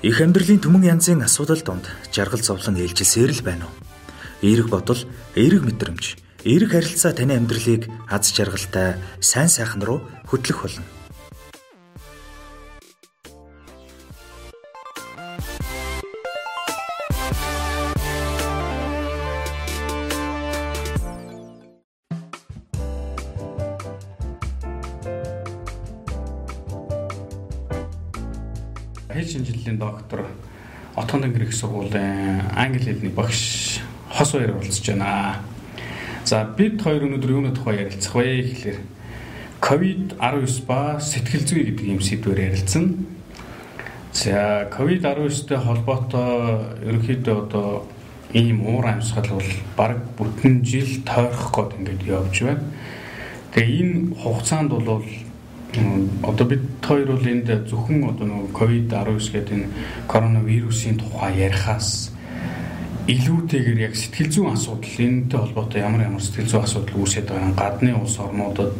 Их амьдралын түмэн янзын асуудал донд жаргал зовлон ээлжилсээр л байна уу? Эерэг бодол, эерэг мэдрэмж, эерэг харилцаа таны амьдралыг аз жаргалтай, сайн сайхан руу хөтлөх болно. Их сургуулийн англи хэлний багш хос баяр уулзж байна. За бид хоёр өнөөдөр юуны тухай ярилцах вэ гэхлээр COVID-19 ба сэтгэл зүй гэдэг юм сэдвээр ярилцсан. За COVID-19-тэй холбоотой ерөнхийдөө одоо ийм уур амьсгал бол баг бүтэн жил тойрох гээд ингээд явж байна. Тэгээ энэ хугацаанд бол одоо бид хоёр бол энд зөвхөн одоо нөгөө ковид-19 гэдэг энэ коронавирусын тухай ярихаас илүүтэйгээр яг сэтгэл зүйн асуудал энэтэй холбоотой ямар ямар сэтгэл зүйн асуудал үүсээд байгаа гадны улс орнуудад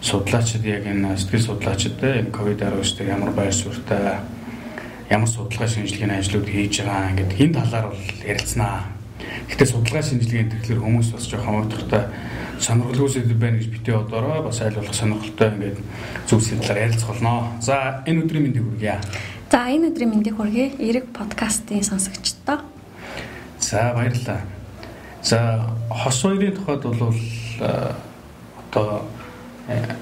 судлаачид яг энэ сэтгэл судлаачид энэ ковид-19-тэй ямар байр суурьтай ямар судалгаа шинжилгээний ажлууд хийж байгаа гэдэг энэ талаар бол ярилцсанаа. Гэтэ судалгаа шинжилгээний тэгэхээр хүмүүс бас жоохон ойлгохтой сонирхолтой зүйл байна гэж битээ одоороо бас айл болох сонирхолтой ингээд зөв сэтлэр ярилцах болно. За энэ өдрийн мэндийг хүргье. За энэ өдрийн мэндийг хүргэе. Эрэг подкастын сонсогчдоо. За баярлалаа. За хос хоёрын тухайд бол одоо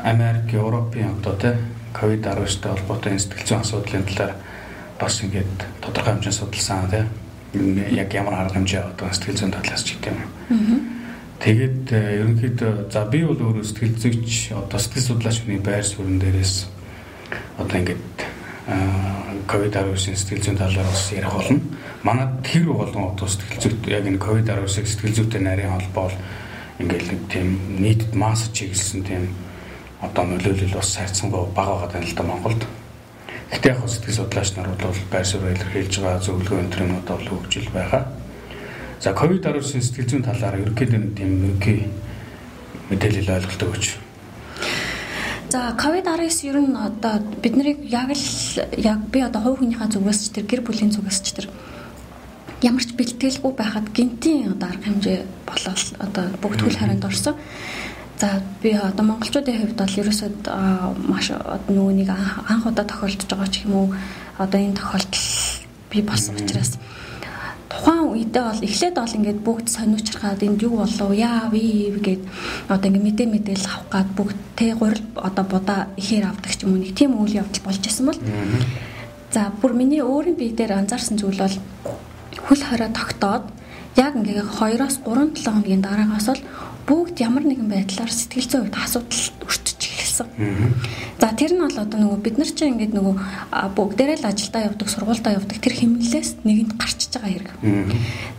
Америк, Европын одоо те ковид-19-тэй холбоотой сэтгэл зүйн асуудлын талаар бас ингээд тодорхой хэмжээнд судалсан те яг ямар арга хэмжээ одоо сэтгэл зүйн талаас ч гэдэм юм. Аа Тэгээд э, ерөнхийдөө за би бол өөрөө сэтгэл зүйч одоо сэтгэл судлаач хүний байр суурин дээрээс одоо ингээд ковид-19 сэтгэл зүйн талаар бас ярих болно. Манай тэр болгон одоо сэтгэл зүйт яг энэ ковид-19 сэтгэл зүйтэй нарийн холбоо ингээд нэг тийм нийтэд масс чиглэсэн тийм одоо нөлөөлөл бас сайрцсан бага байгаа тань л да Монголд. Гэтэ яг сэтгэл судлаач нар бол байр суурь илэрхийлж байгаа зөвлөгөө энэ төрнүүд бол хөгжил байгаа. За ковид-19 сэтгэл зүйн талаар ерөнхийдөө тийм ерөнхий мэдээлэл ойлголт өгөөч. За ковид-19 ер нь одоо бид нарыг яг л яг би одоо хувь хүнийхээ зүгээс ч тэр гэр бүлийн зүгээс ч тэр ямар ч бэлтгэлгүй байхад гинтийн одоо арга хэмжээ болол одоо бүгд хөл харинд орсон. За би одоо монголчуудын хувьд бол ерөөсөө маш нэг анх удаа тохиолдож байгаа ч юм уу одоо энэ тохиолдол би болсон учраас mm -hmm тухайн үедээ бол эхлээд бол ингээд бүгд сониучрахад энд юу болов яа ви гэд одоо ингээд мэдээ мэдээлэл авах гад бүгд тэ гурил одоо будаа ихээр авдаг ч юм уу нэг тийм үйл явдал болж исэн бол за бүр миний өөрийн бие дээр анзаарсан зүйл бол хөл хорой тогтоод яг ингээд 2-оос 3 7 хоногийн дараагаас бол бүгд ямар нэгэн байдлаар сэтгэл зүйн хувьд асуудал өртөж эхэлсэн. За тэр нь бол одоо нөгөө бид нар чинь ингээд нөгөө бүгдээрээ л ажилдаа явдаг, сургуульдаа явдаг тэр хэмнэлээс нэгэнд гарчиж байгаа хэрэг.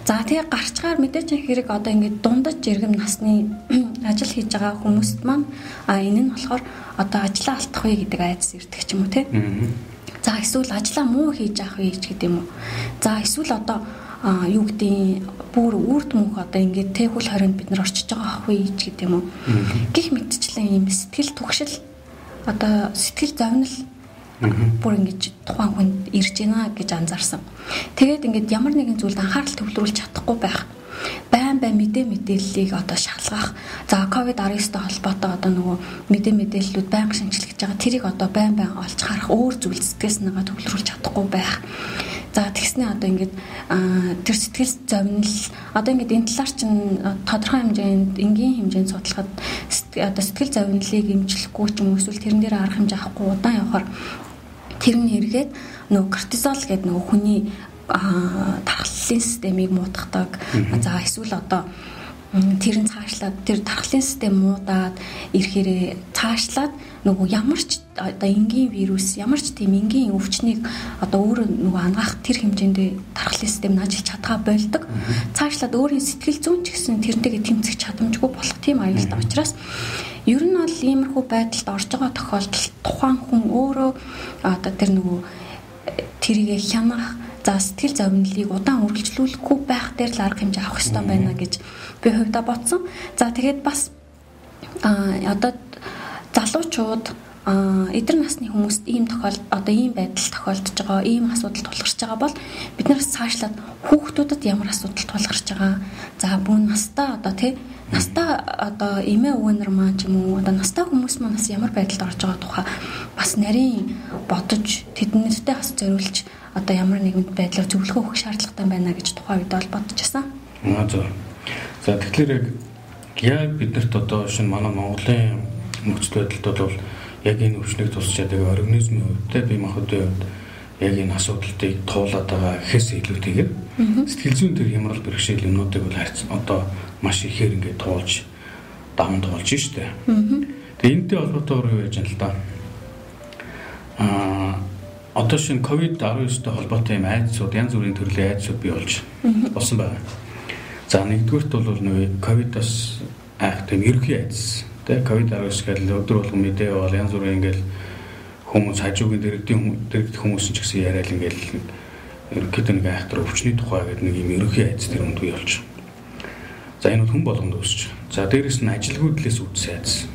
За тэгээ гарчгаар мэдээж хэрэг одоо ингээд дундаж жиргэм насны ажил хийж байгаа хүмүүст маань а энэ нь болохоор одоо ажлаа алдах вэ гэдэг айдас ирдэг ч юм уу те. За эсвэл ажлаа муу хийж авах вэ гэдэг юм уу. За эсвэл одоо а юу гэдэг бүр үрд мөнх одоо ингээд тэхүүл хоринд бид нар орчиж байгаа ах вэ гэдэг юм уу. Гэх мэтчлэн юм сэтгэл түгшил одоо сэтгэл зовнил бүр ингэж тухайн хүнд ирж байна гэж анзаарсан. Тэгээд ингээд ямар нэгэн зүйлд анхаарал төвлөрүүлж чадахгүй байх. Байн байн мэдээ мэдээллийг одоо шалгах. За ковид-19-тэй холбоотой одоо нөгөө мэдээ мэдээллүүд байнга шинжилгэж байгаа. Тэрийг одоо байн байн олж харах өөр зүйл сэтгэл санаагаа төвлөрүүлж чадахгүй байх. За тэгснээ одоо ингээд тэр сэтгэл зовнил одоо ингээд энэ талаар чинь тодорхой хэмжээнд энгийн хэмжээнд судлахад одоо сэтгэл зовнилыг эмчлэхгүй ч юм уу эсвэл тэрэн дээр арга хэмжээ авахгүй удаан явахаар тэр нь эргээд нөгөө кортизол гэдэг нөгөө хүний тархлын системийг муудахдаг. За эсвэл одоо тэр нь цаашлаад тэр тархлын систем муудаад ирэхээрээ цаашлаад нөгөө ямар ч одоо энгийн вирус ямар ч тийм энгийн өвчнийг одоо өөрөө нөгөө ангаах тэр хэмжээнд тархлын систем нь ажиллаж чадгаа болдог. Цаашлаад өөрийн сэтгэл зүйн ч гэсэн тэрнтэйгээ тэмцэх чадамжгүй болох тийм аюултай учраас ер нь бол иймэрхүү байдалд орж байгаа тохиолдолд тухайн хүн өөрөө одоо тэр нөгөө тэрийгэ хянах за сэтгэл зовнилыг удаан үргэлжлүүлэхгүй байх дээр л арга хэмжээ авах хэрэгтэй байна гэж би хувьдаа бодсон. За тэгээд бас а одоо залуучууд эдгээр насны хүмүүст ийм тохиол одоо ийм байдал тохиолдож байгаа, ийм асуудал тулгарч байгаа бол бид нараас цаашлаад хүүхдүүдэд ямар асуудал тулгарч байгаа. За бүүн настаа одоо тий настаа одоо эмээ өвгөнөр маань ч юм уу одоо настаа хүмүүс маань бас ямар байдалд орж байгаа тухай бас нарийн бодож тэднэртэй бас зориулж одоо ямар нэгэн байдлаар зөвлөгөө өгөх шаардлагатай байна гэж тухайн үед бол бодож байсан. Аа зөв. За тэгэхээр яг биднэрт одоо шинэ манай Монголын нөхцөл байдалд бол яг энэ өвчнийг тусч чаддаг организмын хувьд бие махбодын хувьд яг энэ асуудлыг туулаад байгаа гэхээс илүүтэйгээр сэтгэл зүйн төр хямрал бэрхшээл юмнуудыг бол хайц одоо маш ихээр ингээд туулж даван туулж штэ. Тэгээ энэтэй холбоотой юу яаж юм л да. Аа одоо шинэ ковид-19-тэй холбоотой юм айдсууд янз бүрийн төрлийн айдсууд бий болж болсон байна. За нэгдүгürt бол нэг ковидос айх тийм ерөнхий айдс Тэ ковид-19 гэдэг өдөр болгон мэдээ бол янз бүрийн ингээл хүмүүс хажуугийн дэрэгдийн дэрэгдэх хүмүүс ч гэсэн яриад ингээл ерөнхийдөө нэг айхтар өвчний тухай гэдэг нэг юм ерөнхий айц тэр үнд бий болж. За энэ хүн болгонд үүсч. За дээрэс нь ажилгүйдлээс үүдсэн айц.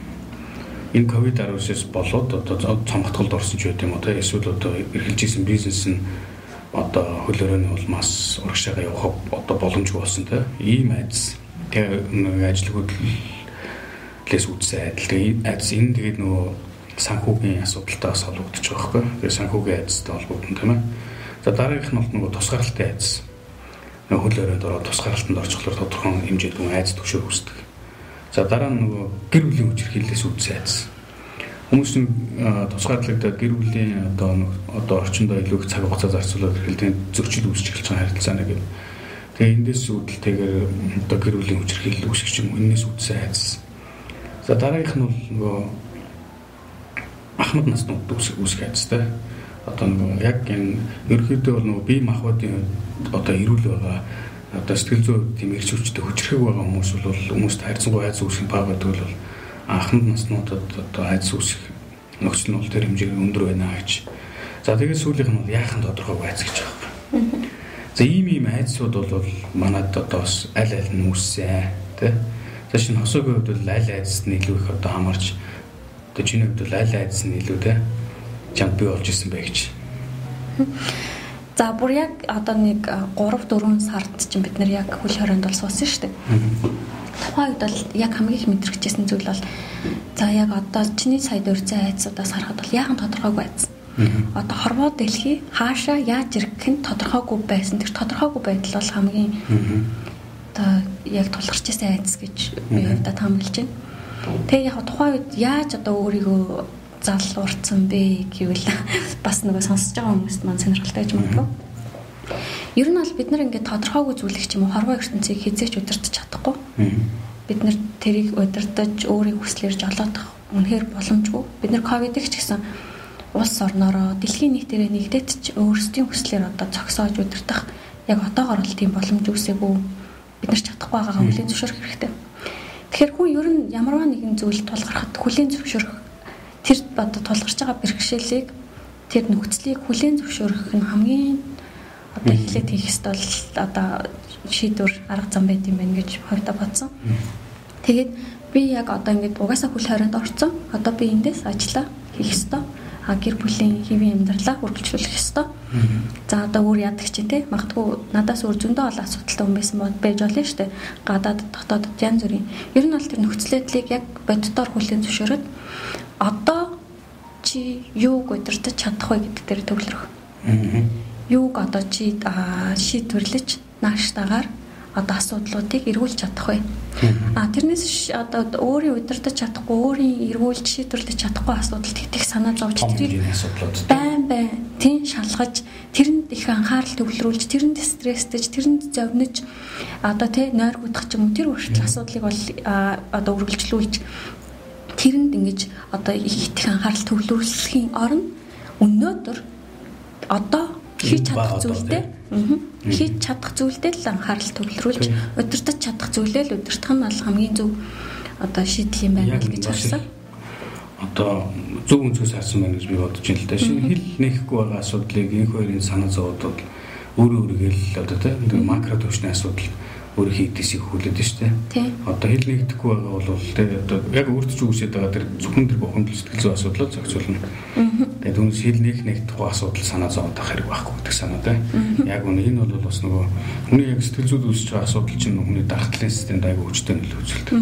Энэ ковид-19-с болоод одоо цомгтголд орсон ч байт юм уу те эсвэл одоо эргэлж исэн бизнес нь одоо хөлөөрөний улмаас урагшаага явах одоо боломжгүй болсон те ийм айц. Тэгээ нэг лээс үзсэн айдал. Тэгээ айдас энэ тэгээд нөгөө санхүүгийн асуудалтай бас холбогдож байгаа байхгүй. Тэгээ санхүүгийн айдастай холбогдсон тийм ээ. За дараагийнх нь бол нөгөө тусгаарлалтай айдас. Нөгөө хөл өрөөнд ороод тусгаарлалтанд орчихлоор тодорхой хэмжээнд нөгөө айдас төвшөө үүсдэг. За дараа нь нөгөө гэр бүлийн хүчирхийллээс үүдсэн айдас. Хүмүүс нь тусгаарлагдаад гэр бүлийн одоо одоо орчиндөө илүү их цаг хугацаа зарцуулаад хэрхэлдийн зөрчил үүсч эхэлж байгаа харилцааны гэдэг. Тэгээ эндээс үүдэлтэйгээр одоо гэр бүлийн хүчирхийлэл үүсгэж юм энэс үүдсэн айдас За дараагийнх нь бол нөгөө ахмад наснууд үүсэх айцтай. Одоо нөгөө яг энэ ерөөхдөө бол нөгөө бие махбодын одоо эрүүл байгаа одоо сэтгэл зүй тийм эрч хүчтэй хүчрэх байгаа хүмүүс бол хүмүүст хайрцангуй айц үүсэх баг гэдэг бол ахмад наснуудад одоо айц үүсэх нөхцөл нь бол тэр хэмжээгээр өндөр байна гэж. За тэгээд сүүлийнх нь бол яахан тодорхойгүй айц гэж байгаа. За ийм ийм айцсууд бол манад одоо бас аль аль нь үүссэн тий Тэгэхээр шинэ хосоогийн хувьд бол аль айдас нь илүү их одоо хамарч одоо чиний хувьд бол аль айдас нь илүү те чампи болж исэн бэ гэж. За бүр яг одоо нэг 3 4 сард чинь бид нэр яг хөл хорионд бол суусан шүү дээ. Тухайн үед бол яг хамгийн их мэдрэгчсэн зүйл бол за яг одоо чиний сая дөрцөн айцуудаас харахад бол яахан тодорхойгүй айцсан. Одоо хорвоо дэлхий хаашаа яаж ирэх нь тодорхойгүй байсан. Тэр тодорхойгүй байдал бол хамгийн одоо яг тулгарч ирсэн айдас гэж би хувьдаа таамаглаж байна. Тэгээ яг тухайн үед яаж одоо өөрийгөө залуурсан бэ гэвэл бас нөгөө сонсож байгаа хүмүүст маань сонирхолтой гэж магадгүй. Ер нь бол бид нар ингээд тодорхойгүй зүйлэг ч юм уу хорвоо ертөнцийг хизээч удирдах чадахгүй. Бид нар тэрийг удирдах өөрийн хүслээр жолоодох үнэхээр боломжгүй. Бид нар ковидыг ч гэсэн улс орноороо дэлхийн нийтээрээ нэгдээд ч өөрсдийн хүслээр одоо зогсоож удирдах яг отоогоор л тийм боломж үүсээгүй бид нар чадахгүй байгаагаа хүлийн зөвшөөрөх хэрэгтэй. Тэгэхээр хүн ер нь ямарваа нэгэн зүйлд тулгархад хүлийн зөвшөөрөх тэр одоо тулгарч байгаа бэрхшээлийг тэр нөхцөлийг хүлийн зөвшөөрөх нь хамгийн одоо эхлээд хийх ёстой бол одоо шийдвэр арга зам байт юм байна гэж хувьдаа бодсон. Тэгээд би яг одоо ингээд угаасаа хүл хорионд орцсон. Одоо би эндээс ажиллаа хийх ёстой гэр бүлийн хэвийн амьдралаа үргэлжлүүлэх ёстой. За одоо өөр яадаг чинь те магадгүй надаас өөр зөндөө олон асуудалтай хүн байсан бод байж болно шүү дээ. Гадаад дотоодод янз бүрийн. Ер нь бол тэр нөхцөлөдлийг яг боддоор хүлээн зөвшөөрөөд одоо чи юуг удирдах чадах вэ гэдэг дээр төвлөрөх. Юуг одоо чи шийдвэрлэж нааштайгаар одоо асуудлуудыг эргүүлж чадах вэ? А тэрнээс одоо өөрийн удирдах чадахгүй, өөрийн эргүүлж шийдвэрлэж чадахгүй асуудалд итгэх санаа зовж тэрийг байн байн тийм шалгаж тэрэнд их анхаарал төвлөрүүлж тэрэнд стресстэж тэрэнд зовниж одоо тий нойр гудах ч юм уу тэр хүртэл асуудлыг бол одоо үргэлжлүүлж тэрэнд ингэж одоо их их анхаарал төвлөрүүлэхийн оронд өнөөдөр одоо хийж чадах зүйлтэй хийж чадах зүйлдээ л анхаарал төвлөрүүлж удирдах чадах зүйлээ л удирдах нь бол хамгийн зөв одоо шийдэл юм байна гэж харсан. Одоо зөв өнцгөөс харсан байна гэж би бодож байна л да. Шинэ хэл нэхгүй байгаа асуудлыг энэ хоёрын санаа зовоод өөрөө өөрийгөө л одоо тийм макро төвчний асуудал өөрийнхөө эдисийг хүлээд дээ. Одоо хэл нэгдэхгүй байгаа бол тэ одоо яг өөрт ч үүсээд байгаа тэр зөвхөн тэр бухимдал сэтгэл зүйн асуудлыг зохицуулна. Тэгээд түүнээс хэл нэг нэгдэхгүй асуудал санаа зовоод байх хэрэг байхгүй гэдэг санаа тэ. Яг үнэ энэ бол бас нөгөө хүний яг сэтгэл зүйд үүсэж байгаа асуудал чинь хүний дархлын системд аягүй хүчтэй нөлөө үзүүлдэг.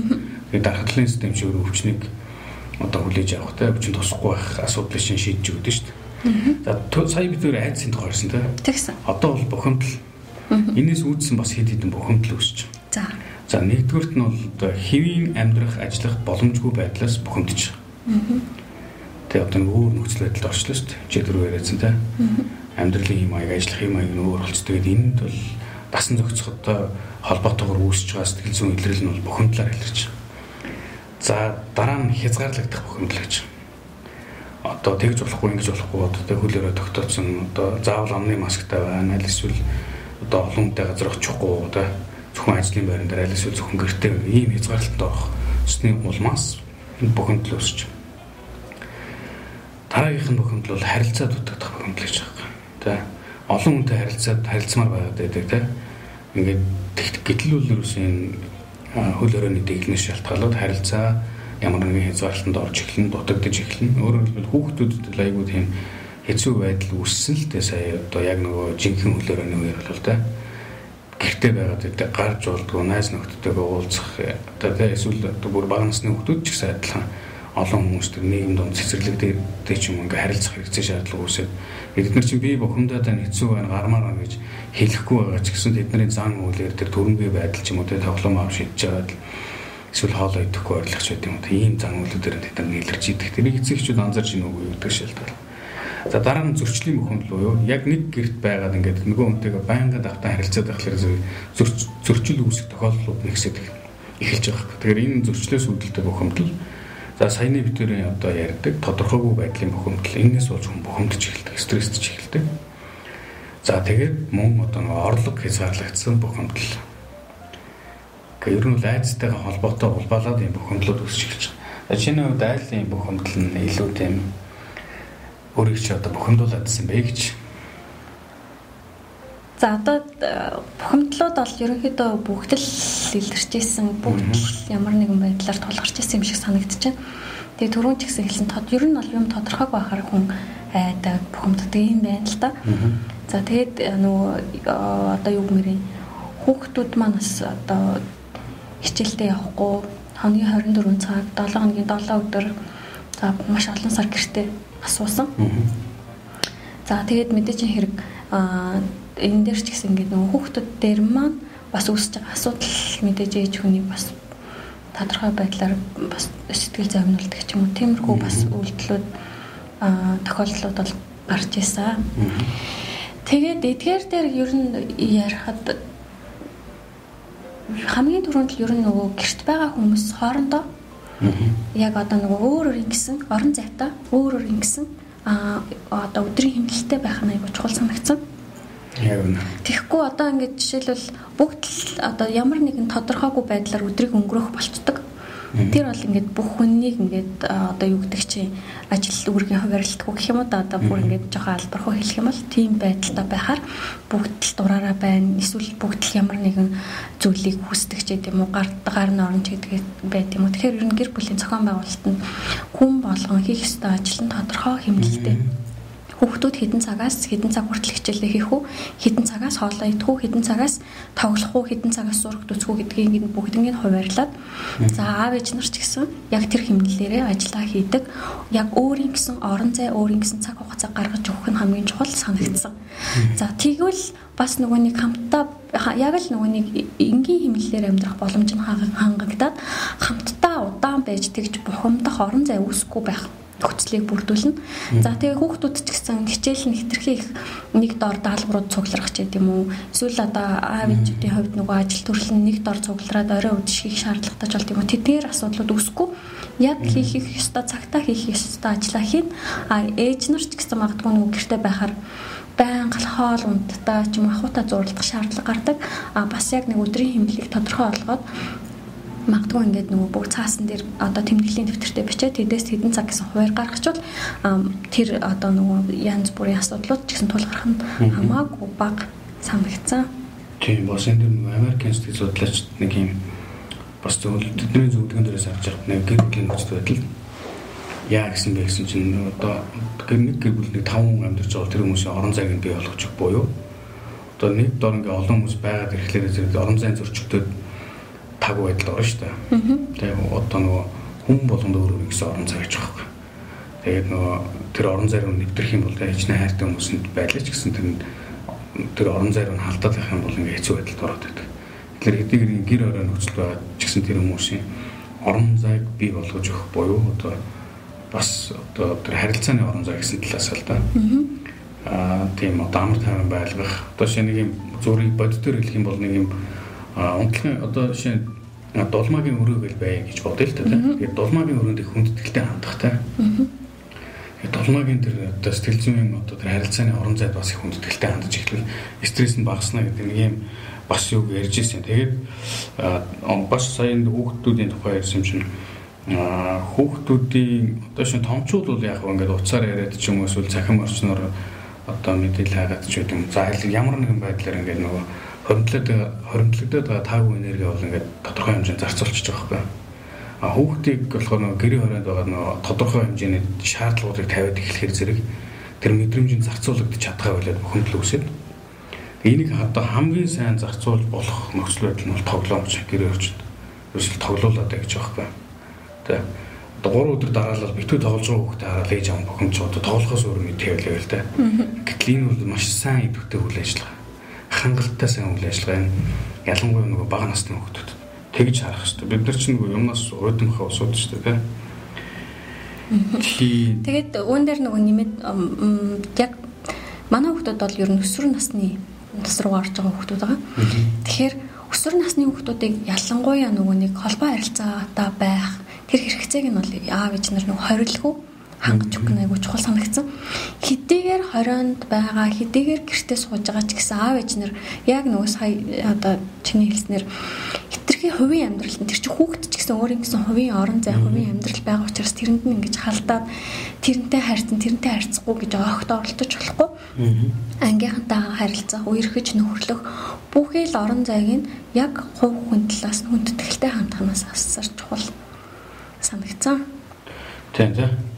Тэгээд дархлын систем шиг өвчнийг одоо хүлээж авах тэ өвчин тусахгүй байх асуудлыг шин шийдэж өгдөө дээ. За сая бид нэр айдсын тухай харсан тэ. Тэгсэн. Одоо бол бухимдал Энээс үүдсэн бас хэд хэдэн бухимдал үүсэж байна. За. За нэгдүгürt нь бол хэвийн амьдрах, ажиллах боломжгүй байдлаас бухимдаж байгаа. Тэгээ одоо нэг өөр нөхцөл байдалд орчлоо шүү дээ. Чи дөрөв яриадсан те. Амьдралын юм аяг, ажиллах юм аяг нь өөр болцдог. Тэгээд энд бол дасан зохицохтой холбоотойгоор үүсэж байгаа сэтгэл зүйн илрэл нь бол бухимдлаар илэрч байна. За дараа нь хязгаарлагдах бухимдал гэж одоо тэгж болохгүй ингэж болохгүй одоо тэг хөлөөрөө тогтооцсон одоо заавал амны масктай байна аль эсвэл одоо олон хүнтэй газар очихгүй одоо зөвхөн ажлын байран дээр аль эсвэл зөвхөн гэртээ ийм хязгаарлалтанд орох ёсны улмаас бухимдал үүсч. Дараагийнх нь бухимдал бол харилцаа дутагдах бухимдал гэж байгаа. Тэ олон хүнтэй харилцаад харилцмаар байгаад байдаг тэ. Ингээд гэтэл үл ерөөсөн хөл өрөөний дэглэнээс шалтгаалаад харилцаа ямар нэгэн хязгаарлалтанд орж эхлэн дутагдж эхлэн өөрөөр хэлбэл хүүхдүүдэд айгүй тийм хэцүү байдал үүссэн л дээ сая одоо яг нөгөө жинхэнэ хөлөөрөө үеэр бол тэ гэртээ байгаад гэдэг гарч болдгоо найз нөхдөдтэйгээ уулзах одоо тэ эсвэл одоо бүр бага насны хүмүүс ч гэсэн адилхан олон хүмүүстэй нийгэм донд цэцэрлэгдээ ч юм ингээ харилцах хэрэгцээ шаардлага үүсээд бид нар чинь бие бухимдаад байна хэцүү байна гармаар байна гэж хэлэхгүй байгаа ч гэсэн тэдний зан үйлээр тэр төрөнгийн байдал ч юм уу тэ тоглоом ав шийдэж байгаа л эсвэл хоолой идэхгүй ойрлох ч гэдэг юм. Тийм зан үйлүүдээр тэд нар нийлэрч идэх. Тэрийг эцэгчүүд анзаарч ийн үгүй гэдэг шалтгаан. За дараа нь зөрчлийн бухимдал буюу яг нэг гэрт байгаад ингээд нөгөө хүнтэйгээ байнга давтан харилцаад байхлаар зөрчил үүсэх тохиолдлууд нэгсэж эхэлж байгаа хэрэг. Тэгэхээр энэ зөрчлөөс үүдэлтэй бухимдал за саяны битүүрийн одоо ярьдаг тодорхойгүй байдлын бухимдал энэс болж хүн бухимдаж эхэлдэг, стрессдж эхэлдэг. За тэгээд мөн одоо нөгөө орлого хязгаарлагдсан бухимдал. Гэхдээ ер нь бол айдстайгаа холбоотой улбаалаад юм бухимдлууд үүсэж эхэлж байгаа. Чиний хувьд айлын бухимдал нь илүү тийм өөрийг чи одоо бухимдуулаадсан бэ гэж. За одоо э, бухимдлууд бол ерөнхийдөө бүгд л илэрч исэн бүгд ямар нэгэн байдлаар тулгарч исэн юм шиг байна. Тэгээ түрүүн ч гэсэн хэлсэн тод ер нь бол юм тодорхойг байхаар хүн айдаг бухимддаг юм байна л да. За тэгээд э, нөгөө э, одоо юу гэмэрийн хүүхдүүд маань бас одоо хичээлдээ явахгүй хоногийн 24 цаг 7 хоногийн 7 өдөр за маш олон сар гэртээ асуусан. За тэгээд мэдээж хэрэг энэ дээр ч гэсэн ингээд нөгөө хүүхдүүд дээр маань бас үүсэж байгаа асуудал мэдээж ээж хүний бас тодорхой байдлаар бас сэтгэл зовнилдаг ч юм уу тиймэрхүү бас үйлдэлүүд тохиолдлууд бол гарч ирсэн. Тэгээд эдгээр дээр ер нь ярихад хамгийн түрүүнд л ер нь нөгөө гэрт байгаа хүмүүс хоорондоо Яг одоо нөгөө өөр өөр ингэсэн орон зайтай өөр өөр ингэсэн а одоо өдрийн хэмнэлттэй байх нь айгуу чухал санагдсан. Тэгэхгүй одоо ингээд жишээлбэл бүгд л одоо ямар нэгэн тодорхойгүй байдлаар өдрийг өнгөрөх болцдог. Тэр бол ингээд бүх хүннийг ингээд одоо юу гэдэг чинь ажил үүргийн хуваарлалтгүй гэх юм уу да одоо бүр ингээд жоохон албархуу хэлэх юм бол тийм байдалтай байхаар бүгд л дураараа байна. Эсвэл бүгд л ямар нэгэн зүйлийг хүсдэг ч гэдэм үү гар гар нь орно ч гэдэг байт юм уу. Тэгэхээр ер нь гэр бүлийн зохион байгуулалтанд хүн болгон хийх ёстой ажил нь тодорхой хэмнэлттэй Хүүхдүүд хэдэн цагаас хэдэн цаг хүртэл хичээлээ хийх үү? Хэдэн цагаас хоолоо идэх үү? Хэдэн цагаас тоглох үү? Хэдэн цагаас зураг үзэх үү гэдгийг ингэ бүгднийг хуваарлаад за аав ээж нар ч гэсэн яг тэр хэмнэлээрээ ажиллаа хийдэг. Яг өөрийн гэсэн орон зай, өөрийн гэсэн цаг хугацаа гаргаж өгөх нь хамгийн чухал санагдсан. За тэгвэл бас нөгөө нэг хамтдаа яг л нөгөө нэг энгийн хэмнэлээр амьдрах боломж нь хангагдаад хамтдаа удаан байж тэгж бухимдах орон зай үүсэхгүй байх нөхцөлийг бүрдүүлнэ. За тэгээ хүүхдүүд ч гэсэн хичээл нь хэтэрхий их нэг дор даалгаврууд цугларах ч гэдэм үү. Эсвэл одоо аав ээжүүдийн хувьд нөгөө ажил төрөл нь нэг дор цуглараад орой үдших шаардлагатай ч болт юм. Тэдгээр асуудлууд үүсэхгүй яг хийх их ёстой цагтаа хийх ёстой ажлаа хийн. А ээж нар ч гэсэн магадгүй нөгөө гэрте байхаар байнга хоол ундтаа ч юм ахуйта зурлах шаардлага гардаг. А бас яг нэг өдрийн хэмнэлийг тодорхой олгоод магадгүй ингээд нөгөө бүх цаасан дээр одоо тэмдэглэлийн дэвтэртээ бичээд тэдээс хэдэн цаг гэсэн хуваар гаргачвал тэр одоо нөгөө янз бүрийн асуудлууд ч гэсэн тулгарх нь хамаагүй бага санагдсан. Тийм бас энэ нэг Америкийн сэтгэл судлаач нэг юм бас зөвл тэдний зөвлөгөн дээрээс авч явах нэг гэр бүлийн нөхцөл байдал. Яа гэсэн бэ гэсэн чинь одоо гэр нэг гэр бүл нэг 5 хүн амьдарч байгаа тэр хүмүүсийн орон зайг нь бий болгочих буюу. Одоо нэг дор ингээ олон хүмүүс байгаад ирэхлээр зэрэг орон зайн зөрчигдөд таг байдал орно шүү дээ. Тэгээ одоо нөгөө хүн болгонд өөр өөр гэсэн орон зай байгаа байхгүй. Тэгээд нөгөө тэр орон зай руу нэвтрэх юм бол яаж нэ хайртай хүмүүсэнд байлаач гэсэн тэр тэр орон зай руу халдаад байх юм бол ингээ хэцүү байдалд ороод байдаг. Тэгэхээр хэдийгээр гэр орой нөхцөл байгаа ч гэсэн тэр хүмүүсийн орон зайг бий болгож өгөх буюу одоо бас одоо тэр харилцааны орон зай гэсэн талаас л да. Аа тийм одоо амар тайван байлгах одоо шинэ нэг юм зүрийг бодит төр хэлэх юм бол нэг юм унтлагын одоо шинэ дулмаагийн өрөө гэл бай гэж бодъё л та тийм. Тэгээд дулмаагийн өрөөнд их хүндэтгэлтэй хандахтай. Дулмаагийн тэр одоо сэтгэл зүйн одоо тэр харилцааны орон зайд бас их хүндэтгэлтэй хандаж эхлэв. Стресс нь багаснаа гэдэг нэг юм бас юу ярьж ирсэн. Тэгээд бас сая хүүхдүүдийн тухай ярьсан чинь хүүхдүүдийн одоо шин томчууд бол яг ингээд уцаар яриад ч юм уу эсвэл цахим орчноор одоо мэдээлэл хайгаад ч гэдэг юм. За ямар нэгэн байдлаар ингээд нөгөө хоримтлоод хоримтлогдоод байгаа таагүй энерги бол ингээд тодорхой хэмжээнд зарцуулчих жоох байхгүй. А хүүхдийг болохоор нөгөө гэрийн хорионд байгаа нөгөө тодорхой хэмжээний шаардлагуудыг тавиад эхлэхээр зэрэг тэр мэдрэмжийн зарцуулагдчих чадхаа болоод бухимдал үүсэв. Энийг одоо хамгийн сайн зарцуулж болох нөхцөл байдал нь бол тоглоомч гэрээ орчинд. Ерөөсөл тоглоулаад гэж байгаа байхгүй. Тэ. Одоо 3 өдөр дараалал битүү тоглож байгаа хүүхдээ хараад ээж аав бохомч одоо тоглохоос өөр мэдээвлээ л тэ. Гэтэл энэ бол маш сайн идэвхтэй үйл ажиллагаа. Хангалттай сайн үйл ажиллагаа энэ ялангуяа нөгөө бага насны хүүхдүүд тэгж харах хэрэгтэй. Бид нар чинь нөгөө юмнаас уйдамхаа усууд шүү дээ тэ. Тэгээд үүн дээр нөгөө нэмээд яг манай хүүхдүүд бол ер нь өсвөр насны нас руу орж байгаа хүүхдүүд байгаа. Тэгэхээр өсвөр насны хүүхдүүдийг ялангуяа нөгөө нэг холбоо харилцаатай байх тэр хэрэгцээг нь бол аав ээж нар нөгөө хорилгүй хангаж өгөх нь айгүй чухал санагдсан. Хэдийгээр хорионд байгаа, хэдийгээр гэртээ сууж байгаа ч гэсэн аав ээж нар яг нөгөө сая одоо чиний хэлснээр хитрхи хувийн амьдрал нь тэр чинь хүүхэд ч гэсэн өөрийн гэсэн хувийн орон зай, хувийн амьдрал байгаа учраас тэрэнд нь ингэж халдаад тэрнтэй харьцан, тэрнтэй харьцахгүй гэж огт оролдож болохгүй. Ангийнхантайгаа харилцах, үерхэж нөхөрлөх бүхий л орон зайг нь яг хувь хүн талаас нь хүндэтгэлтэй хандханаас асар чухал санагцсан. Тийм тийм.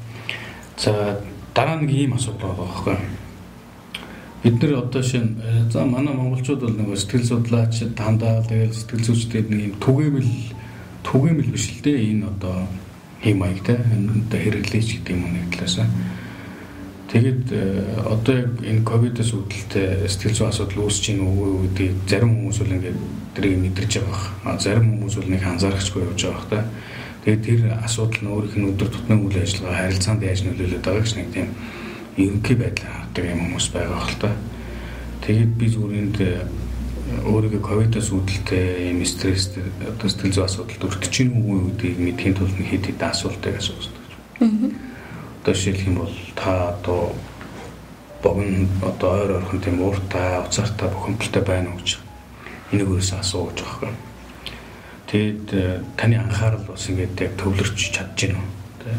За дараа нэг ийм асуудал байгаа байхгүй. Бид нар одоо шин за манай монголчууд бол нэг сэтгэл судлаач дандаа тэгэл сэтгэл зүйчдээд нэг юм түгээмэл түгээмэл биш л дээ энэ одоо хэм маягтай энэ одоо хэрэглээч гэдэг юм нэг талаасаа. Тэгэд одоо яг энэ ковидос үүдэлтэй сэтгэл зүйн асуудал үүсэж байна уу гэдэг зарим хүмүүс бол ингээд тэрийг мэдэрч байгаа. Зарим хүмүүс бол нэг анзаарахчгүй явж байгаа хта. Тэгээд тэр асуудал нь өөрийнх нь өдөр тутмын үйл ажиллагаа харилцаанд яаж нөлөөлөд байгаа гэж нэг тийм ерөнхий байдлаар хардаг юм хүмүүс байгаа хэл та. Тэгээд би зүгээр энд өөрийгөө ковидос үүдэлтэй юм стресс одоо сэтгэл зүйн асуудалд өртөж чинь үгүй гэдгийг мэдхийн тулд хэд хэдэн асуултыг асуусан. Одоо жишээлх юм бол та одоо богн одоо ойр ойрхон тийм ууртай, уцаартай бухимдалтай байна уу гэж энийг өөрөөсөө асууж байгаа юм Тэгэд э, таны анхаарал бас ингээд яг төвлөрч чадж гин үү? Тэ.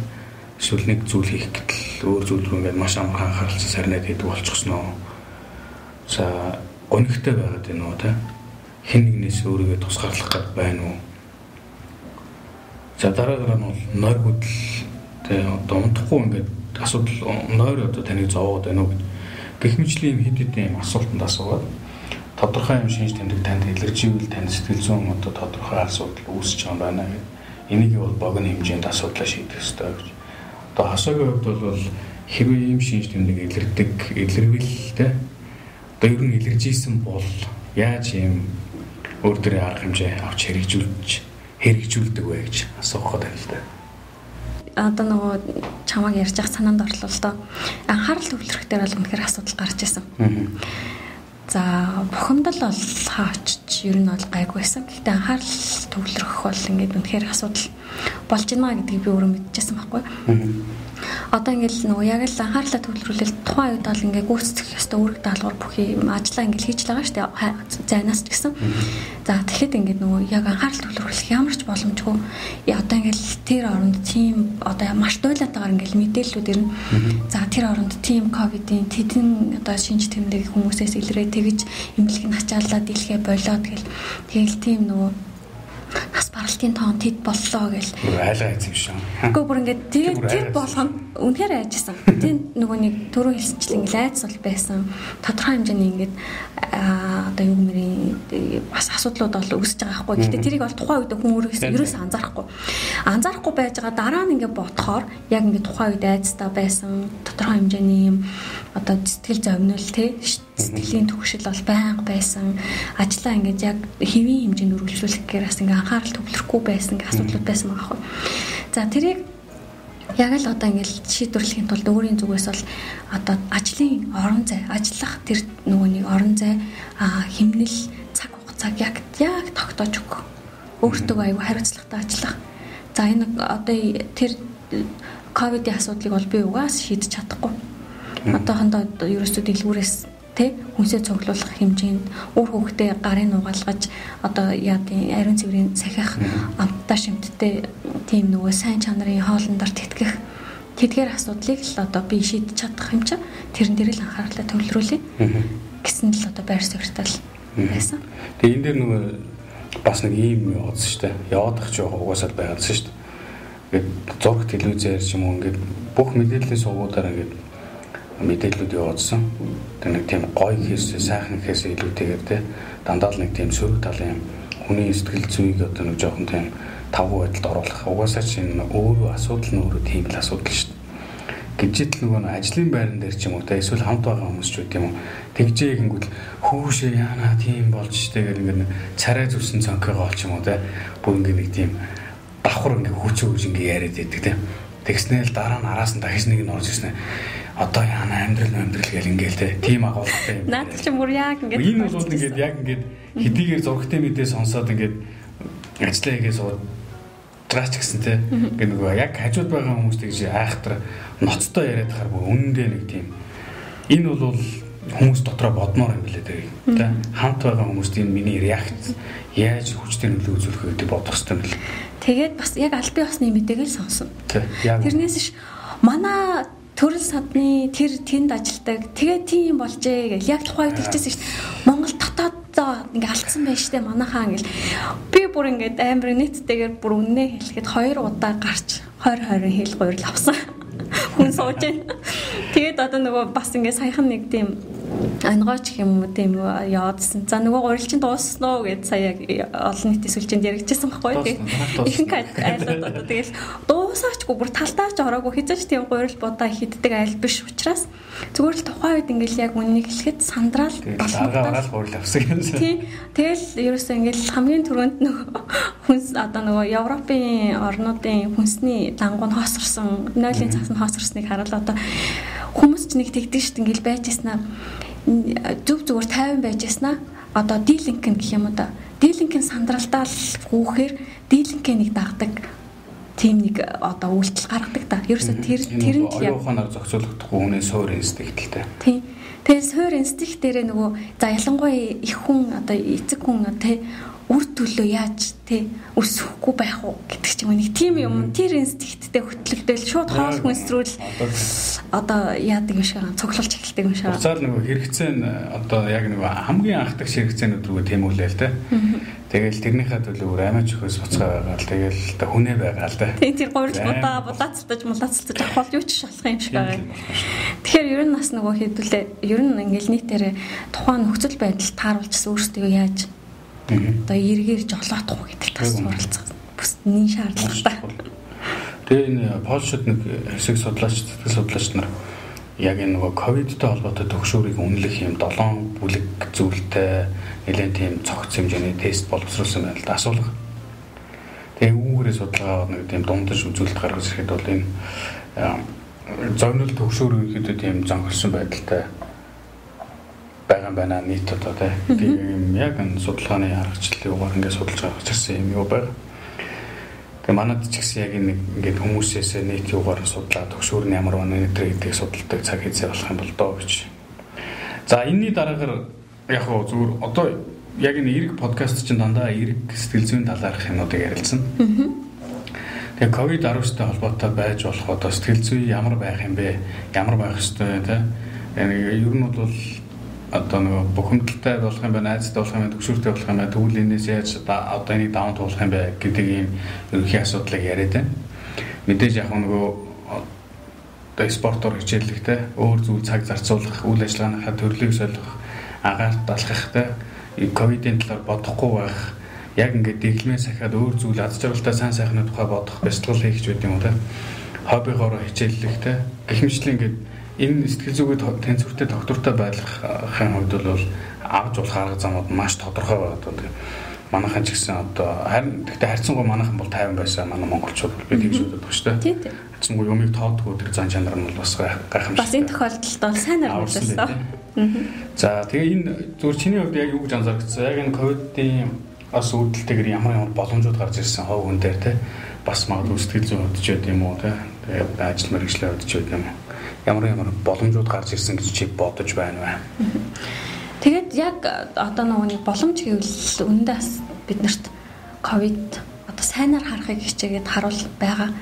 Эсвэл нэг зүйл хийх гэтэл өөр зүйл рүү ингээд маш амархан анхааралтай сарнаад хийдэг болчихсон уу? За, гонигтай байгаад байна уу, тэ? Хэн нэгнээс өөрийгөө тусгаарлах гээд байна уу? За, дараагаар нь бол нойр хөдөл тэ одоо унтахгүй ингээд асуудал нойр одоо таныг зовоод байна уу гэд. Гэх мэтлийн хэд хэдэн асуултанд асуугаад тодорхой юм шинж тэмдэг танд илэрживэл тань сэтгэл зүйн одоо тодорхой асуудал үүсэж байгаа байна гэдэг. Энийг бол богино хэмжээнд асуудлаа шийдэх ёстой гэж. Одоо хасаагийн хувьд бол хэрвээ ийм шинж тэмдэг илэрдэг, илэрвэл те одоо ер нь илэржсэн бол яаж ийм өөр төрлийн арга хэмжээ авч хэрэгжүүлж хэрэгжүүлдэг вэ гэж асуух гэдэг л да одоо нөгөө чамаг ярьж явах санаанд орлоо л доо. Анхаарал төвлөрөх дээр бол үнэхээр асуудал гарч ирсэн. За бухимдал бол хаачч ер нь бол гайгүй байсан. Гэхдээ анхаарал төвлөрөх бол ингээд үнэхээр асуудал болж байна гэдгийг би өөрөө мэдчихсэн байхгүй. Одоо ингээл нөгөө яг л анхаарлаа төвлөрүүлэл тухайн үед бол ингээ гүйцэтгэх ёстой үүрэг даалгавар бүх юм ажлаа ингээл хийж л байгаа шүү дээ. Зайнаас ч гэсэн. За тэгэхэд ингээд нөгөө яг анхаарал төвлөрүүлэх ямар ч боломжгүй. Одоо ингээл тэр оронд тийм одоо маш туйлаатаагаар ингээл мэдээллүүд ирнэ. За тэр оронд тийм ковидын тэдэн одоо шинж тэмдэг хүмүүсээс илрээ тэгж эмнэлэг нь ачааллаа дийлхэ болоод тэгэл тэгэл тийм нөгөө нас баралтын тоон тэд боллоо гэл. Айлгаа шиг. Гэхдээ бүр ингээд тэр тэр болгоно үнэхээр айжсан. Тийм нөгөө нэг түрүү хэлсэнчлэн ингээд айц бол байсан. Тодорхой хэмжээний ингээд одоо юу гэмэрийн бас асуудлууд бол үүсэж байгаа байхгүй. Гэхдээ тэрийг бол тухайн үед хүн өөрөөс ерөөс анзаарахгүй. Анзаарахгүй байж байгаа дараа нь ингээд бодохоор яг ингээд тухайн үед айцтай байсан. Тодорхой хэмжээний юм одоо сэтгэл зовнил те сэтгэлийн төвшил бол байнга байсан. Ажлаа ингээд яг хэвийн хэмжээнд үргэлжлүүлэх гэхээр бас ингээд анхаарал төвлөрөхгүй байсан гэх асуудлууд байсан байгаа хөө. За тэрийг яг л одоо ингээд шийдвэрлэхийн тулд өөрийн зүгээс бол одоо ажлын орон зай, ажиллах тэр нөгөө нэг орон зай химнэл цаг хугацааг яг яг тогтоож өгөх. Өөртөө аюу хариуцлагатай ажиллах. За энэ одоо тэр ковидын асуудлыг бол би угаас шийдэж чадахгүй. Одоохондоо ерөөсөө дэлгүүрээс тэ хүнсээ цуглуулах хэмжээнд үр хөвгтөө гарын угаалгаж одоо яадын ариун цэврийн сахих амттай шимттэй тийм нөгөө сайн чанарын хоолндор тэтгэх. Тэдгээр асуудлыг л одоо би шийдэж чадах юм чи тэрэн дээр л анхаарлаа төвлөрүүлээ. Гэсэн л одоо байр суурьтай л байсан. Тэгээ энэ дээр нөгөө бас нэг ийм юм яваадсан шүү дээ. Яваадах ч яг угаасаа байгаадсан шүү дээ. Ингээд зураг телевизээр ч юм уу? Ингээд бүх мэдээллийн сувгуудаар ингээд мэдээллүүд явуулсан. Тэг нэг тийм гоё хийс сайхан хийс илүүтэйгээр те дандаа л нэг тийм сөрөг талын хүний сэтгэл зүйг одоо нэг жоохон тийм тавгүй байдалд оруулах. Угаасаа чинь өөрөө асуудал нь өөрөө тийм л асуудал шүү дээ. Гэвчэд л нөгөө ажлын байран дээр ч юм уу те эсвэл хамт байгаа хүмүүс ч үт юм тэгжээ гингүүт хүүшээ яана тийм болж штэ гэл ингээд царай зүсэн цонхойгоо олч юм уу те бүр ингээд нэг тийм давхар ингээд хүчөө хүч ингээд яриад байдаг те тэгснээл дараа нь араас нь дахиж нэг нь орж ирсэн одоо яана амьдрал амьдрал гэл ингээл те. Тийм агуулгатай юм. Наад чи бүр яг ингээд энэ бол ингээд яг ингээд хэдийгээр зургтай мэдээ сонсоод ингээд ажиллаа хийгээ сууд гаач гэсэн те. Ингээд нөгөө яг хажууд байгаа хүмүүс тэгж айхтар ноцтой яриад хахаар бүр үнэндээ нэг тийм. Энэ бол хүмүүс дотроо бодмоор юм билээ те. Хамт байгаа хүмүүст энэ миний реакц яаж хүчтэй нөлөө үзүүлэх вэ гэдэг бодох хэрэгтэй юм бэл. Тэгээд бас яг аль бие усны мэдээг л сонсон. Тэрнээс ш манай төрөл садны тэр тэнд ажилдаг тэгээ тийм болжээ гэл яг тухайд тэгчихсэн шүү дээ. Монгол дотоод ингээ алдсан байж штэ манайхаа ингээл би бүр ингээд амар нийттэйгээр бүр үннээ хэлэхэд хоёр удаа гарч 20 20 хэл гуйрал авсан хүн сууж байна. Тэгээд одоо нөгөө бас ингээ саяхан нэг тийм ангооч юм уу тийм яваадсан. За нөгөө гурилчин дууссан уу гэд сая олон нийтийн сүлжээнд яригдчихсан байхгүй тийм. Ихэнх айлууд одоо тэгэл дуусаачгүй бүр талдаач ороогүй хизээч тийм гурил будаа хиддэг айл биш учраас зүгээр л тухайн үед ингээл яг үннийг хэлэхэд сандраал болгоомжтой гурил авсан юм. Тийм. Тэгэл ерөөсөө ингээл хамгийн түрүүнд нөгөө хүнс одоо нөгөө Европын орнуудын хүнсний дангуу нь хоосорсон, нойлын цаас нь хоосорсныг хараад одоо хүмүүс ч нэг тэгдэг шүү дээ ингээл байж яснаа зөв зүгээр тайван байж яснаа одоо дилинк гэх юм уу да дилинкийн сандралтаа л хүүхээр дилинкээ нэг дагдаг тийм нэг одоо үйлдэл гаргадаг та. Ерөөсө тэр тэр нь яг оюуханаар зохицуулагдахгүй хүний суур инстинкттэй. Тийм. Тэгээ суур инстинкт дээрээ нөгөө за ялангуяа их хүн одоо эцэг хүн тий үр төлөө яаж тий өсөхгүй байх уу гэдэг ч юм уу нэг тийм юм тэр инстинкттэй хөтлөгдөөл шууд хоол хүнсрүүл одоо яадаг юм шиг цуглуулж эхэлдэг юм шиг. Уцаар нөгөө хэрэгцээ нь одоо яг нөгөө хамгийн анхдагч хэрэгцээнүүд рүү тэмүүлээл тий. Тэгэл тэрнийхээ төлөө амиач өхөөс буцаа байгаа л тэгэл та хүнээ байгаа л да. Тийм тэр гурил будаа булаацтаж мулаацтаж авах юу ч шалах юм шиг байгаа. Тэгэхээр ер нь бас нөгөө хэдүүлээ ер нь ингээл нийтээр тухайн нөхцөл байдал тааруулчихсан өөрсдөө яаж Одоо эргээр жолоодох уу гэдэг тас суралцах бүс нин шаардлагатай. Тэгээ энэ Польшид нэг хэсэг судлаач, сэтгэл судлаач нар яг энэ нөгөө ковидтэй холбоотой төгшөөрийг үнэлэх юм 7 бүлэг зүйлтэй нэлээд тийм цогц хэмжээний тест боловсруулсан байна л да асуулга. Тэгээ үүгээрээ судалгаа нэг тийм дундаж үзүүлэлт гаргаж ирэхэд бол энэ зовнил төгшөөр үехэд тийм зонхолсон байдалтай байгаа юм байна нийт одоо тийм яг энэ судалгааны аргачлалын угаар ингээд судалж гаргаж ирсэн юм юу байна. Тэгээ манад ч гэсэн яг нэг ингээд хүмүүсээс нийт юугаар судлаад төгшүүр нь ямар байна нэтэр гэдгийг судалдаг цаг хэзээ болох юм бол доо гэж. За энэний дараагаар яг хөө зүгээр одоо яг энэ эрг подкаст чинь дандаа эрг сэтгэл зүйн талаарх юмнуудыг ярилцсан. Тэгээ ковид 19-тэй холбоотой байж болох одоо сэтгэл зүй ямар байх юм бэ? Ямар байх ёстой те? Ер нь бол одоо нөгөө бухимдалтай болох юм байна, айцтай болох юм байна, төгшүүртэй болох юм байна, тэгвэл энэс яаж одоо энийг даун туулах юм бэ гэдэг ийм ерөнхий асуудлыг яриад байна. Мэдээж яг нөгөө одоо спортоор хичээллэхтэй өөр зүйл цаг зарцуулах, үйл ажиллагааныхаа төрлийг солих, агаарт алхахтай ковидын талаар бодохгүй байх яг ингээд дэглэмээ сахиад өөр зүйл аз жаргалтай сайн сайхны тухай бодох, бясалгал хийх ч гэдэг юм уу те. Хоббигоороо хичээллэхтэй гэх мэтлэн ингээд энэ сэтгэл зүгээд тэнцвэртэй доктортой байхын хувьд бол авч болох арга замууд маш тодорхой байгаад байна. Манайхан ч гэсэн одоо харин гэхдээ харьцангуй манайхан бол 50 байсан манай монголчууд би тэгж үздэг шүү дээ. Тийм. Харьцангуй юмыг тоодгүй тэр зан чанар нь бол бас гайхамшигтай. Бас энэ тохиолдолд бол сайнаар үйлсэн. За тэгээ энэ зүгээр чиний хувьд яг юу гэж анзаарчихсан? Яг энэ ковидын бас үүдэлтэйгээр ямар ямар боломжууд гарч ирсэн хов хүн дээр те бас магадгүй сэтгэл зүйн хөдөлж байд юм уу те тэгээд ажил мэргэжлээ хөдөлж байд юм уу ямар ямар боломжууд гарч ирсэн гэж чи бодож байна вэ? Тэгээд яг одоо нөгөө боломж гэвэл үүндээ бас биднэрт ковид одоо сайнаар харахыг хичээгээд харуул байгаа.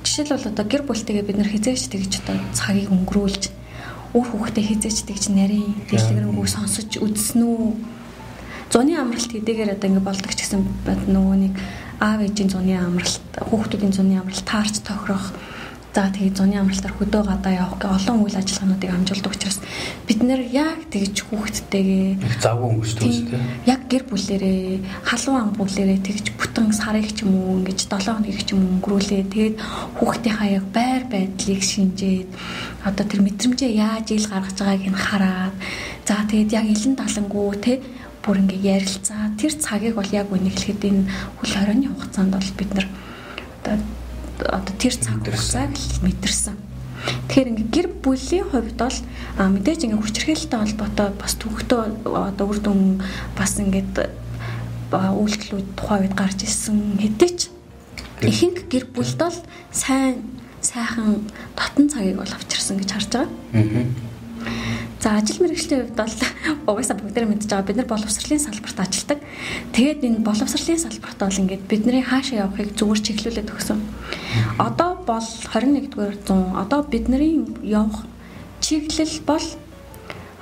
Жишээлбэл одоо гэр бүлтэйгээ бид нар хизээч тэгж одоо цагийг өнгөрүүлж үр хүүхдээ хизээч тэгж нарийн дэлгэрэнгүй сонсож үзсэн үү? Зуны амралт хэдийгээр одоо ингэ болдог ч гэсэн нөгөө нэг аав ээжийн зуны амралт, хүүхдүүдийн зуны амралт таарч тохирох За тэгээд зуны амралтаар хөдөө гадаа явах гэх олон үйл ажиллагаануудыг амжилтдаг учраас бид нэр яг тэгж хүүхдтэйгээ завгүй өнгөрчдөг үстэй. Яг гэр бүлэрээ халуун ам бүлэрээ тэгж бүтэн сарыг ч юм уу ингэж 7 хоногийг ч юм өнгөрүүлээ. Тэгээд хүүхдийнхаа яг байр байдлыг шинжээд одоо тэр мэдрэмжээ яаж ил гаргаж байгааг нь хараад за тэгээд яг илэн талангуу те бүр ингээ ярилцаа тэр цагийг бол яг үнэхээр энэ хөл хорионы хугацаанд бол бид нар одоо одоо тэр цаг хугацааг л мэдэрсэн. Тэгэхээр ингээ гэр бүлийн хувьд бол мэдээж ингээ хүчирхээлтэй холбоотой бас төвхтөө одоо үр дүн бас ингээд үйлдэлүүд тухай үед гарч ирсэн хэдий ч ихэнх гэр бүлд бол сайн сайхан дотн цагийг бол авчирсан гэж харж байгаа. Аа За ажил мэргэжлийн хувьд бол угаасаа бүгдээрээ мэдж байгаа бид нар боловсролын салбарт ажилладаг. Тэгээд энэ боловсролын салбарт бол ингээд бидний хаашаа явахыг зүгээр чиглүүлээд өгсөн. Одоо бол 21-р зуун одоо бидний явах чиглэл бол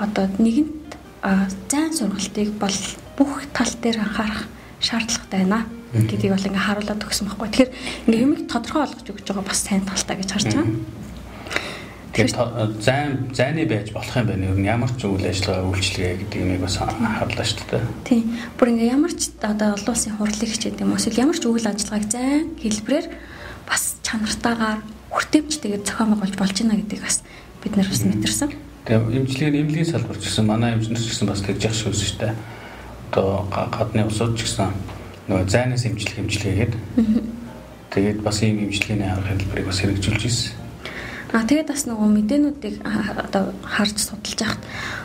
одоо нэгэнт зайн сургалтыг бол бүх тал дээр анхаарах шаардлагатай байна гэдгийг бол ингээ харуулад өгсөн байхгүй. Тэгэхээр ингээ юмыг тодорхой олгож өгч байгаа бас сайн талтай гэж харж байгаа. Тэгэхээр зайн зайны байж болох юм байна. Ер нь ямар ч үйл ажиллагаа үйлчлэгээ гэдэг юмыг бас харлаа шүү дээ. Тийм. Бүр ингээ ямар ч одоо олон улсын хурлыг хичээд юм эсвэл ямар ч үйл ажиллагааг зайн хэлбрээр бас чанартаагаар хүртэвч тэгээд зохион байгуулж болж байна гэдгийг бас бид нар бас мэдэрсэн. Тэгээ эмчилгээний эмнэлгийн салбар ч гэсэн манай эмчнэр ч гэсэн бас тэгж явах шүү дээ. Одоо гадны усууд ч гэсэн нөгөө зайнаас эмчилгээ эмчилгээгээд тэгээд бас ийм эмчилгээний арга хэлбэрийг бас хэрэгжүүлж ирсэн. А тэгээд бас нөгөө мэдээнүүдийг одоо харж судалж яхад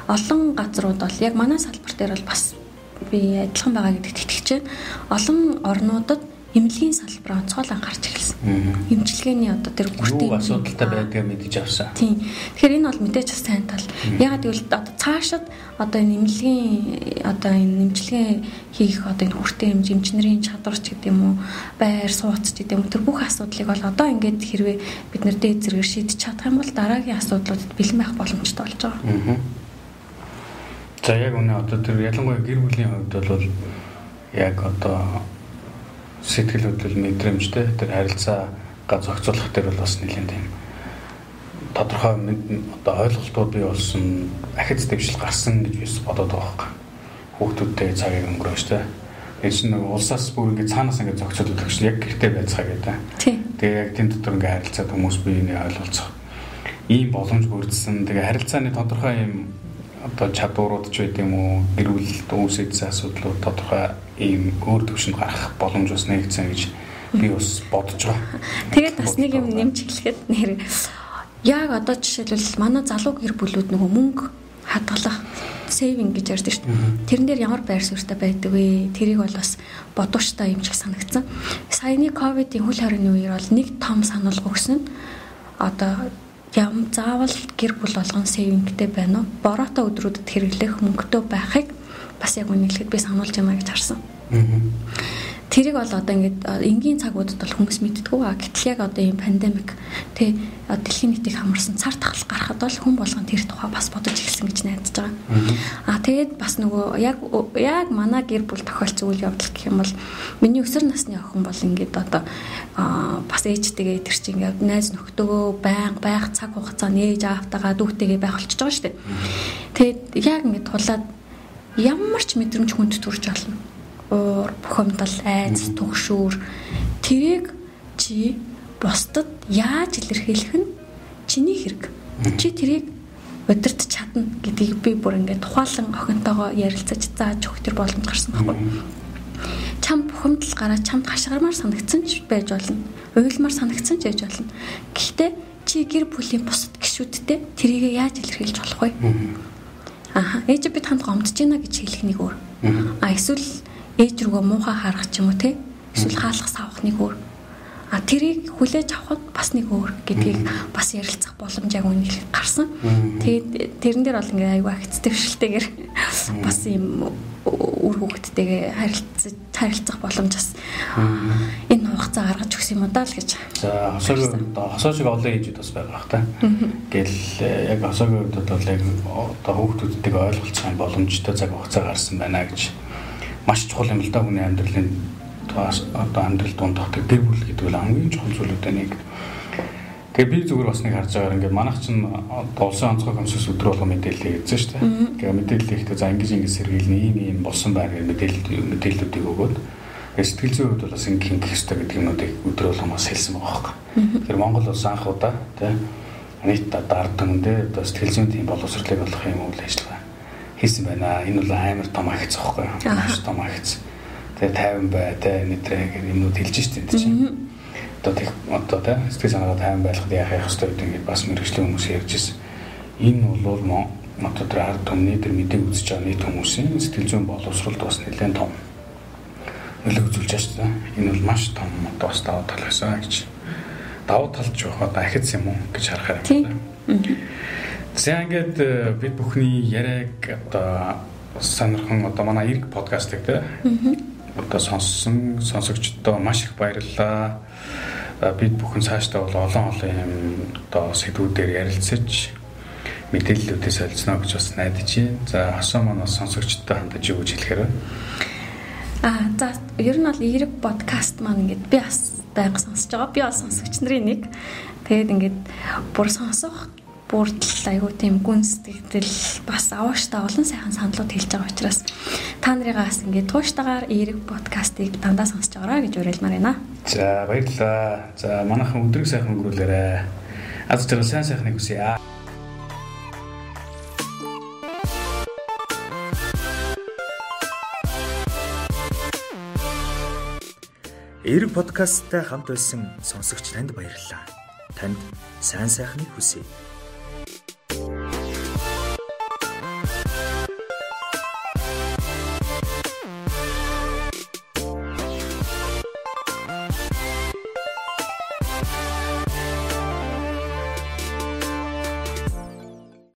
олон газрууд бол яг манай салбар дээр бол бас би адилхан байгаа гэдэгт итгэж байна. Олон орнуудад эмнэлгийн салбар онцгой анхаарч эхэлсэн. Эмчилгээний одоо тэр бүртийн асуудалтай байдгаа мэдэж авсан. Тийм. Тэгэхээр энэ бол мэдээж бас сайн тал. Ягаад гэвэл одоо цаашид одоо энэ эмнэлгийн одоо энэ эмчилгээ хийх одоо энэ хүртээ эмч эмчнэрийн чадварч гэдэг юм уу, байр сууц гэдэг юм тэр бүх асуудлыг бол одоо ингээд хэрвээ бид нэр дээд зэрэгээр шийдэж чадах юм бол дараагийн асуудлуудад бэлэн байх боломжтой болж байгаа. За яг үнэ одоо тэр ялангуяа гэр бүлийн хувьд бол яг одоо сэтгэл хөдлөл мэдрэмжтэй тэр харилцаагаа зохицуулах дээр бол бас нэлээд тийм тодорхой одоо ойлголтууд бий болсон ахиц дэвшил гарсан гэж биш бодоод байгаа юм. Хүүхдүүдтэй цагийг өнгөрөөж тэ. Энэ чинь нэг улсаас бүр ингэ цаанаас ингэ зохицоод өгч яг гэртээ байцгаа гэдэг. Тэгээ яг тийм дотор ингэ харилцаад хүмүүс биений ойлголцох. Ийм боломж бүрдсэн. Тэгээ харилцааны тодорхой юм одоо чадварууд ч байд юм уу гэр бүл үүсгэсэн асуудлууд тодорхой ийм өөр төвшөнд гарах боломж бас нэгдсэн гэж би бас бодож байгаа. Тэгээд бас нэг юм нэмж хэлэхэд нэр яг одоо жишээлбэл манай залуу гэр бүлүүд нөгөө мөнгө хадгалах сейвинг гэж ярьдаг шүү дээ. Тэрэн дээр ямар байр суурьтай байдаг вэ? Тэрийг бол бас бодууштай юм шиг санагдсан. Саяны ковидын хөл хорионы үеэр бол нэг том санал өгсөн нь одоо ям заавал гэр бүл болгон сейвингтэй байна уу? Бороотой өдрүүдэд хэрэглэх мөнгөтэй байхыг бас яг үнэлэхэд би сануулж байна гэж харсан. Тэрийг бол одоо ингээд энгийн цагуудад бол хүмүүс мэддэггүй. Гэтэл яг одоо ийм пандемик тэ дэлхийн нийтийг хамарсан цар тахал гарахад бол хүн болгон тэр тухай бас бодож эхэлсэн гэж найдаж байгаа. Аа тэгээд бас нөгөө яг яг манай гэр бүл тохиолдсон үйл явдал гэх юм бол миний өсвөр насны охин бол ингээд одоо бас ээжтэйгээ тэр чинь ингээд найз нөхдөөгөө баян байх цаг хугацаанд ээж аавтайгаа дүүтэйгээ байх болчихж байгаа шүү дээ. Тэгээд яг ингээд тулаад ямар ч мэдрэмж хүнд төрж болно уур, бухимдал, айц, түгшүүр тэрийг чи бусдад яаж илэрхийлэх нь чиний хэрэг. Чи тэрийг удирдах чадна гэдгийг би бүр ингээд тухайлан охинтойгоо ярилцаж зааж өгөх төр боломж гарсан байхгүй. Чам бухимдал гараад чамд хашгирмаар санагдсан ч байж болно. Уйлмаар санагдсан ч байж болно. Гэхдээ чи гэр бүлийн бусад гишүүдтэй тэрийг яаж илэрхийлж болох вэ? Аа, ээж бид хамт гомдож байна гэж хэлэх нэг өөр. А эсвэл ээж рүүгээ муухай харах ч юм уу те? Эсвэл хаалах савах нэг өөр. А тэрийг хүлээж авахд бас нэг өөр гэдгийг бас ярилцах боломж яг үнэ гарсан. Тэгээд тэрэн дээр бол ингээ аюу агц төвшөлтэйгээр бас юм үр хөвгттэйгээ харилцаж харилцах боломж бас энэ хугацаа гаргаж өгсөн юм даа л гэж. За хосоог хосоо шиг олон ээжүүд бас байгаа бах та. Гэл яг хосоогийн хувьд бол яг одоо хүүхдүүдтэйг ойлголцох боломжтой цаг хугацаа гарсан байна гэж маш чухал юм л да хүний амьдралын одоо амьдрал дундах гэр бүл гэдэг нь хамгийн чухал зүйлүүдээ нэг. Тэгээ би зүгээр бас нэг харж байгаа ингээд манайх чинь улсын онцгой комиссоос өдрө болго мэдээлэл хийсэн шүү дээ. Тэгээ мэдээлэл хийхдээ за ингэж ингэ сэргийлнэ ийм ийм болсон байна гэх мэдээлэл мэдээллүүдийг өгөөд сэтгэл зүйн хувьд бас ингэ хийх хэрэгтэй гэдэг юмнуудыг өдрө болго бас хэлсэн байгаа байхгүй. Тэгэхээр Монгол улс анх удаа тий нийт дард түмэндээ одоо сэтгэл зүйн тийм боловсролыг олох юм үйл ажиллагаа хийсэн байна. Энэ бол амар том агц аахгүй юу? Маш том агц. Тэгээ 50 бай, тэ нэтрэ гэх юмнууд хэлж штеп энэ чинь. Одоо тэг одоо тэ сэтгэл санаагаа 50 байлгахад яах яах ёстой гэдэг ингээд бас мэрэгжлийн хүмүүс ярьж ирсэн. Энэ бол одоо тэр ард түмний тэр мэдээг үзэж байгаа нийт хүмүүсийн сэтгэл зүйн боловсролд бас нэлээд том нөлөө үзүүлж байна шүү. Энэ бол маш том одоо бас даваа тал байсан гэж. Даваа талч явах одоо ахиц юм уу гэж харахаар байна. За ингээд э, бид бүхний яриаг одоо сонирхон одоо манай эрг подкастыг те одоо сонссон сонсогчдоо маш их баярлалаа. Бид бүхэн цаашдаа бол олон олон юм одоо сэдвүүдээр ярилцаж мэдээллүүдээ солилцно гэж бас найдаж байна. За хосоо маань бас сонсогчдод хандаж юу гэж хэлэхээр? Аа за ер нь бол эрг подкаст маань ингээд би бас байнга сонсож байгаа. Би бас сонсогч нарын нэг. Тэгээд ингээд бүр сонсох бүрдэл айгуу тийм гүн сэтгэл бас авааштай олон сайхан саналууд хэлж байгаа учраас та нарыгаас ингээд тууштайгаар эерэг подкастыг дандаа сонсож байгаарай гэж уриалмаар байна. За баярлалаа. За манайхан өдрийг сайхан өнгөрүүлээрэ. Аз жаргал сайн сайхныг хүсье. Эрэг подкасттай хамт байсан сонсогч танд баярлалаа. Танд сайн сайхныг хүсье.